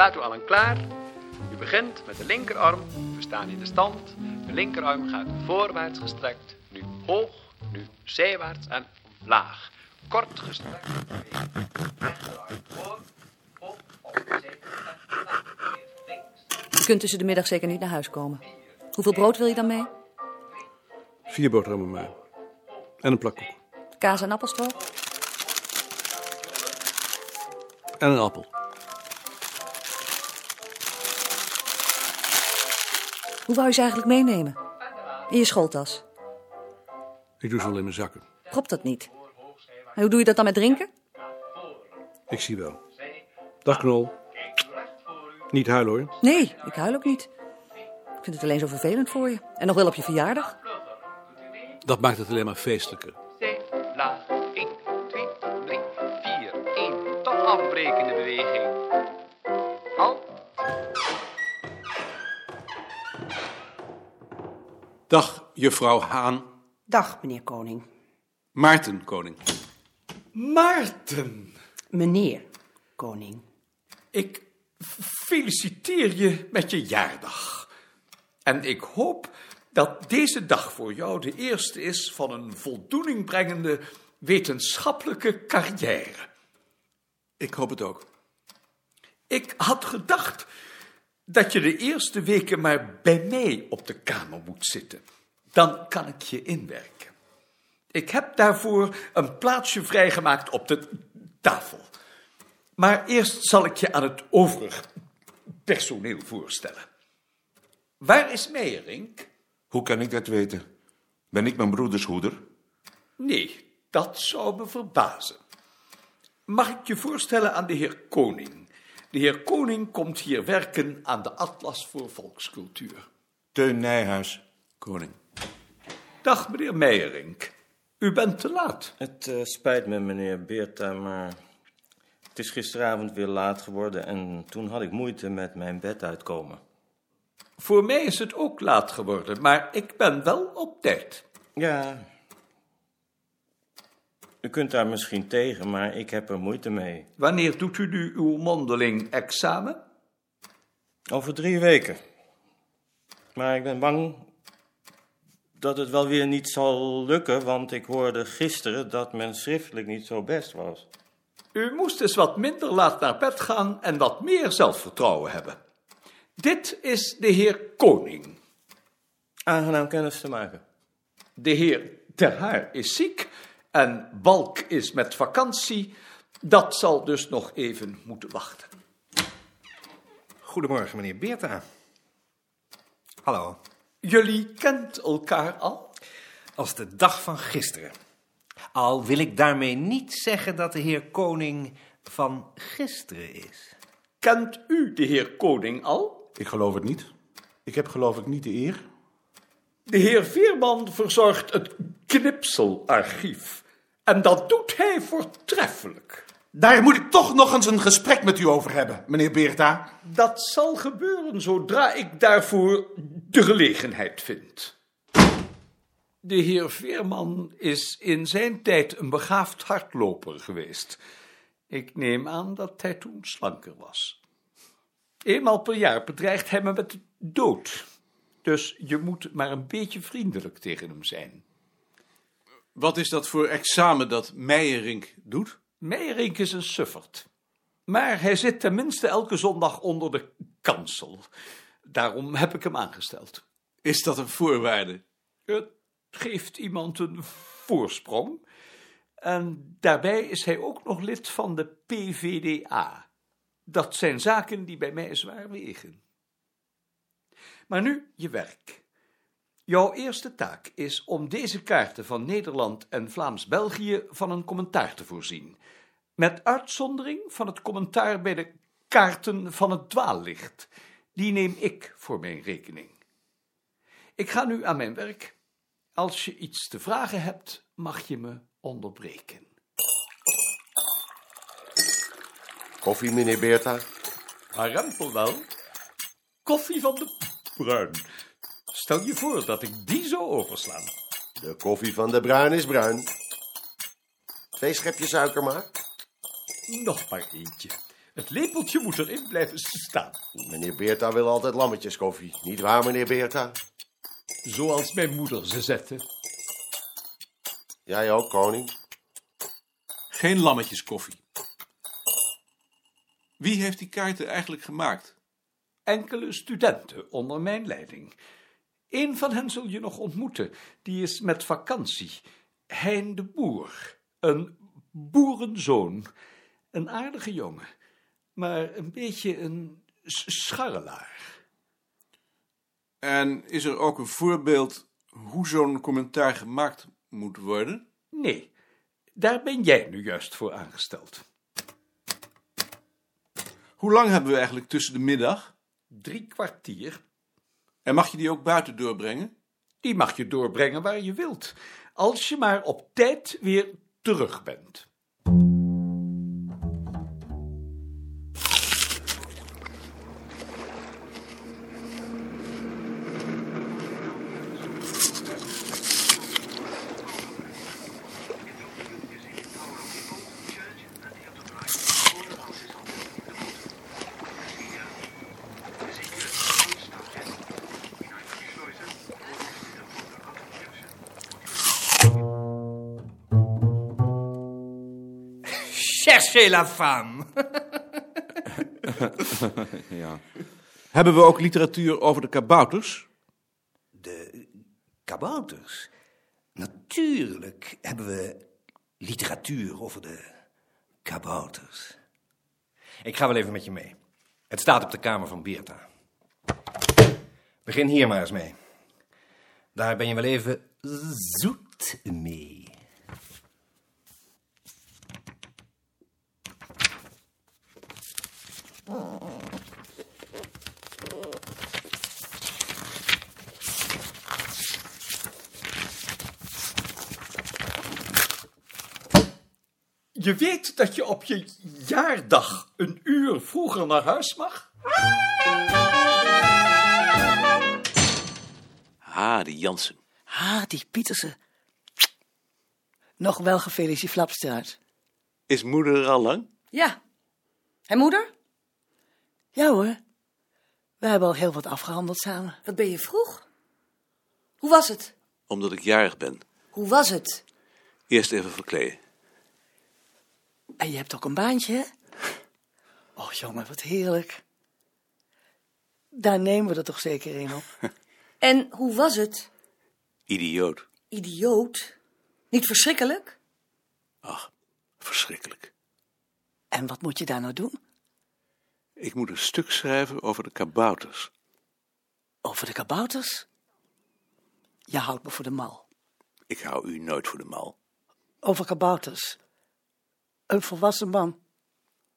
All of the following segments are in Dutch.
staat u allen klaar? U begint met de linkerarm, we staan in de stand. De linkerarm gaat voorwaarts gestrekt, nu hoog, nu zijwaarts en omlaag. Kort gestrekt. Rechterarm voor, op, op, laag. Je kunt tussen de middag zeker niet naar huis komen. Hoeveel brood wil je dan mee? Vier boterhammen maar. En een plak koek. Kaas en appelstroop? En een appel. Hoe wou je ze eigenlijk meenemen? In je schooltas. Ik doe ze wel in mijn zakken. Klopt dat niet? En hoe doe je dat dan met drinken? Ik zie wel. Dag Knol. Niet huilen hoor. Nee, ik huil ook niet. Ik vind het alleen zo vervelend voor je. En nog wel op je verjaardag. Dat maakt het alleen maar feestelijker. Laag, 1, 2, 3, 4, 1. Tot afbrekende beweging. Dag juffrouw Haan. Dag, meneer Koning. Maarten Koning. Maarten, Meneer Koning. ik feliciteer je met je jaardag. En ik hoop dat deze dag voor jou de eerste is van een voldoening brengende wetenschappelijke carrière. Ik hoop het ook. Ik had gedacht dat je de eerste weken maar bij mij op de kamer moet zitten. Dan kan ik je inwerken. Ik heb daarvoor een plaatsje vrijgemaakt op de tafel. Maar eerst zal ik je aan het overig personeel voorstellen. Waar is Meijerink? Hoe kan ik dat weten? Ben ik mijn broeders hoeder? Nee, dat zou me verbazen. Mag ik je voorstellen aan de heer Koning? De heer Koning komt hier werken aan de Atlas voor Volkscultuur. Teun Nijhuis, koning. Dag, meneer Meijerink. U bent te laat. Het eh, spijt me, meneer Beerta, maar het is gisteravond weer laat geworden en toen had ik moeite met mijn bed uitkomen. Voor mij is het ook laat geworden, maar ik ben wel op tijd. Ja, u kunt daar misschien tegen, maar ik heb er moeite mee. Wanneer doet u nu uw mondeling examen? Over drie weken. Maar ik ben bang dat het wel weer niet zal lukken, want ik hoorde gisteren dat men schriftelijk niet zo best was. U moest eens wat minder laat naar bed gaan en wat meer zelfvertrouwen hebben. Dit is de heer Koning. Aangenaam kennis te maken. De heer Ter Haar is ziek en Balk is met vakantie. Dat zal dus nog even moeten wachten. Goedemorgen, meneer Beerta. Hallo. Jullie kent elkaar al? Als de dag van gisteren. Al wil ik daarmee niet zeggen dat de heer Koning van gisteren is. Kent u de heer Koning al? Ik geloof het niet. Ik heb geloof ik niet de eer. De heer Veerman verzorgt het knipselarchief. En dat doet hij voortreffelijk. Daar moet ik toch nog eens een gesprek met u over hebben, meneer Beerta. Dat zal gebeuren zodra ik daarvoor de gelegenheid vind. De heer Veerman is in zijn tijd een begaafd hardloper geweest. Ik neem aan dat hij toen slanker was. Eenmaal per jaar bedreigt hij me met de dood. Dus je moet maar een beetje vriendelijk tegen hem zijn. Wat is dat voor examen dat Meijerink doet? Meijerink is een sufferd. Maar hij zit tenminste elke zondag onder de kansel. Daarom heb ik hem aangesteld. Is dat een voorwaarde? Het geeft iemand een voorsprong. En daarbij is hij ook nog lid van de PVDA. Dat zijn zaken die bij mij zwaar wegen. Maar nu je werk. Jouw eerste taak is om deze kaarten van Nederland en Vlaams-België van een commentaar te voorzien. Met uitzondering van het commentaar bij de kaarten van het dwaallicht. Die neem ik voor mijn rekening. Ik ga nu aan mijn werk. Als je iets te vragen hebt, mag je me onderbreken. Koffie, meneer Beerta? Harempel wel. Koffie van de bruin. Stel je voor dat ik die zou overslaan. De koffie van de bruin is bruin. Twee schepjes suiker maar. Nog maar eentje. Het lepeltje moet erin blijven staan. Meneer Beerta wil altijd lammetjes koffie. Niet waar, meneer Beerta? Zoals mijn moeder ze zette. Jij ook, koning? Geen lammetjes koffie. Wie heeft die kaarten eigenlijk gemaakt? Enkele studenten onder mijn leiding. Eén van hen zul je nog ontmoeten. Die is met vakantie. Hein de Boer. Een boerenzoon. Een aardige jongen. Maar een beetje een scharrelaar. En is er ook een voorbeeld hoe zo'n commentaar gemaakt moet worden? Nee, daar ben jij nu juist voor aangesteld. Hoe lang hebben we eigenlijk tussen de middag? Drie kwartier. En mag je die ook buiten doorbrengen? Die mag je doorbrengen waar je wilt. Als je maar op tijd weer terug bent. Cherchez la femme. ja. Hebben we ook literatuur over de kabouters? De kabouters? Natuurlijk hebben we literatuur over de kabouters. Ik ga wel even met je mee. Het staat op de kamer van Beerta. Begin hier maar eens mee. Daar ben je wel even zoet mee. Je weet dat je op je jaardag een uur vroeger naar huis mag? Ah, die Jansen. Ah, die Pietersen. Nog wel gefeliciteerd, Flapstraat. Is moeder er al lang? Ja. En moeder? Ja hoor. We hebben al heel wat afgehandeld samen. Wat ben je vroeg? Hoe was het? Omdat ik jarig ben. Hoe was het? Eerst even verkleden. En je hebt ook een baantje, hè? Och jongen, wat heerlijk. Daar nemen we er toch zeker een op. En hoe was het? Idioot. Idioot. Niet verschrikkelijk? Ach, verschrikkelijk. En wat moet je daar nou doen? Ik moet een stuk schrijven over de kabouters. Over de kabouters? Je houdt me voor de mal. Ik hou u nooit voor de mal. Over kabouters. Een volwassen man.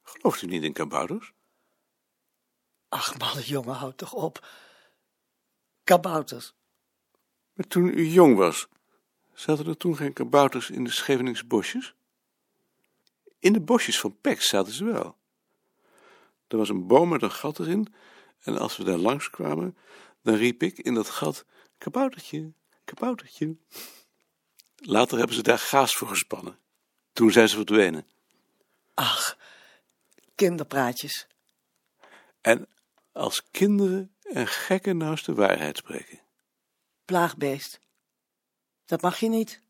Gelooft u niet in kabouters? Ach, malle jongen, houd toch op. Kabouters. Maar toen u jong was, zaten er toen geen kabouters in de Scheveningse bosjes? In de bosjes van Pek zaten ze wel. Er was een boom met een gat erin, en als we daar langskwamen, dan riep ik in dat gat: kaboutertje, kaboutertje. Later hebben ze daar gaas voor gespannen. Toen zijn ze verdwenen. Ach, kinderpraatjes. En als kinderen en gekken nou eens de waarheid spreken. Plaagbeest. Dat mag je niet.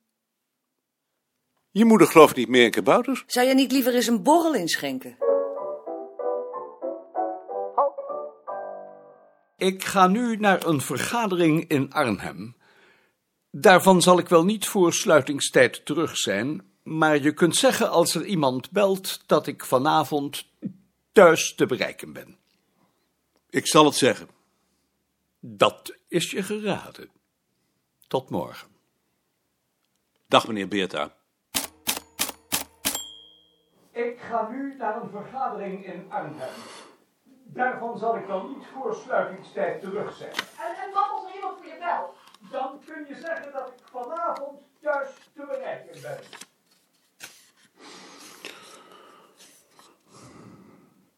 Je moeder gelooft niet meer in kabouters. Zou je niet liever eens een borrel inschenken? Ik ga nu naar een vergadering in Arnhem. Daarvan zal ik wel niet voor sluitingstijd terug zijn, maar je kunt zeggen als er iemand belt dat ik vanavond thuis te bereiken ben. Ik zal het zeggen. Dat is je geraden. Tot morgen. Dag, meneer Beerta. Ik ga nu naar een vergadering in Arnhem. Daarvan zal ik wel niet voor sluitingstijd terug zijn. En, en wat als er iemand voor je belt? Dan kun je zeggen dat ik vanavond thuis te bereiken ben.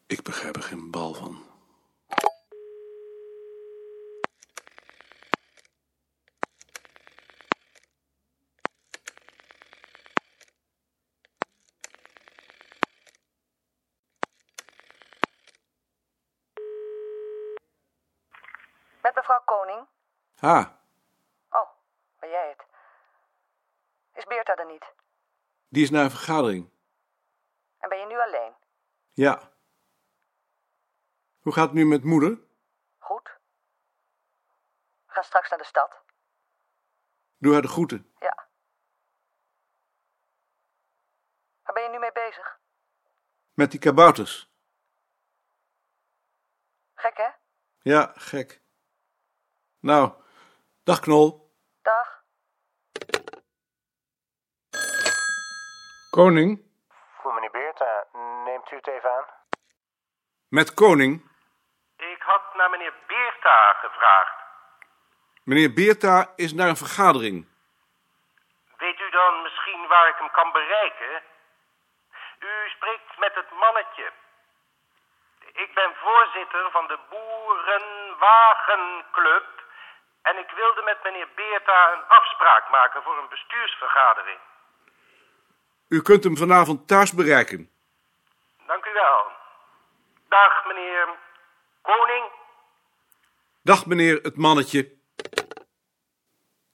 Ik begrijp er geen bal van. Met mevrouw Koning? Ah. Oh, ben jij het? Is Beerta er niet? Die is naar een vergadering. En ben je nu alleen? Ja. Hoe gaat het nu met moeder? Goed. We gaan straks naar de stad. Doe haar de groeten. Ja. Waar ben je nu mee bezig? Met die kabouters. Gek, hè? Ja, gek. Nou, dag Knol. Dag. Koning? Voor meneer Beerta, neemt u het even aan? Met koning. Ik had naar meneer Beerta gevraagd. Meneer Beerta is naar een vergadering. Weet u dan misschien waar ik hem kan bereiken? U spreekt met het mannetje. Ik ben voorzitter van de Boerenwagenclub en ik wilde met meneer Beerta een afspraak maken voor een bestuursvergadering. U kunt hem vanavond thuis bereiken. Dank u wel. Dag meneer Koning. Dag meneer het mannetje.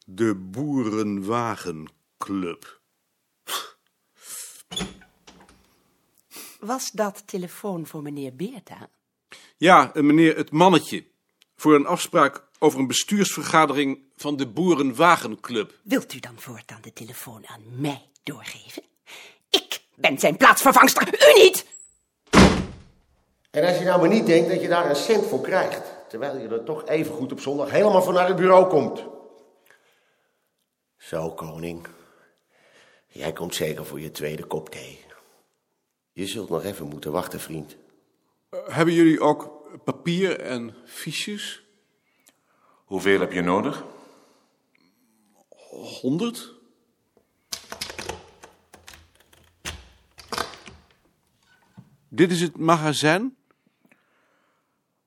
De Boerenwagenclub. Was dat telefoon voor meneer Beerta? Ja, eh, meneer het mannetje. Voor een afspraak over een bestuursvergadering van de Boerenwagenclub. Wilt u dan voortaan de telefoon aan mij doorgeven? Ik ben zijn plaatsvervangster, u niet! En als je nou maar niet denkt dat je daar een cent voor krijgt. Terwijl je er toch even goed op zondag helemaal voor naar het bureau komt. Zo, koning. Jij komt zeker voor je tweede kop thee. Je zult nog even moeten wachten, vriend. Eh, hebben jullie ook papier en fiches? Hoeveel heb je nodig? Honderd? Dit is het magazijn?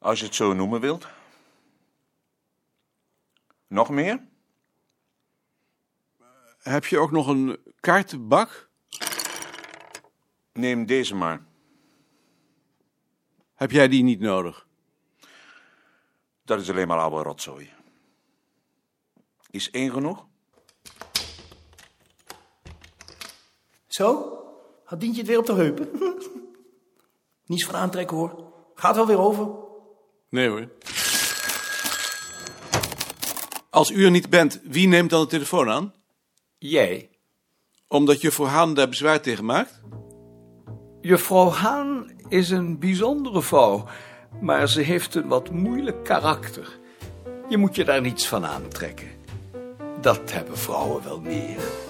Als je het zo noemen wilt. Nog meer? Heb je ook nog een kaartenbak? Neem deze maar. Heb jij die niet nodig? Dat is alleen maar oude rotzooi. Is één genoeg? Zo? Had Dientje het weer op de heupen? Niets van aantrekken hoor. Gaat wel weer over. Nee hoor. Als u er niet bent, wie neemt dan de telefoon aan? Jij. Omdat juffrouw Haan daar bezwaar tegen maakt? Juffrouw Haan is een bijzondere vrouw, maar ze heeft een wat moeilijk karakter. Je moet je daar niets van aantrekken. Dat hebben vrouwen wel meer.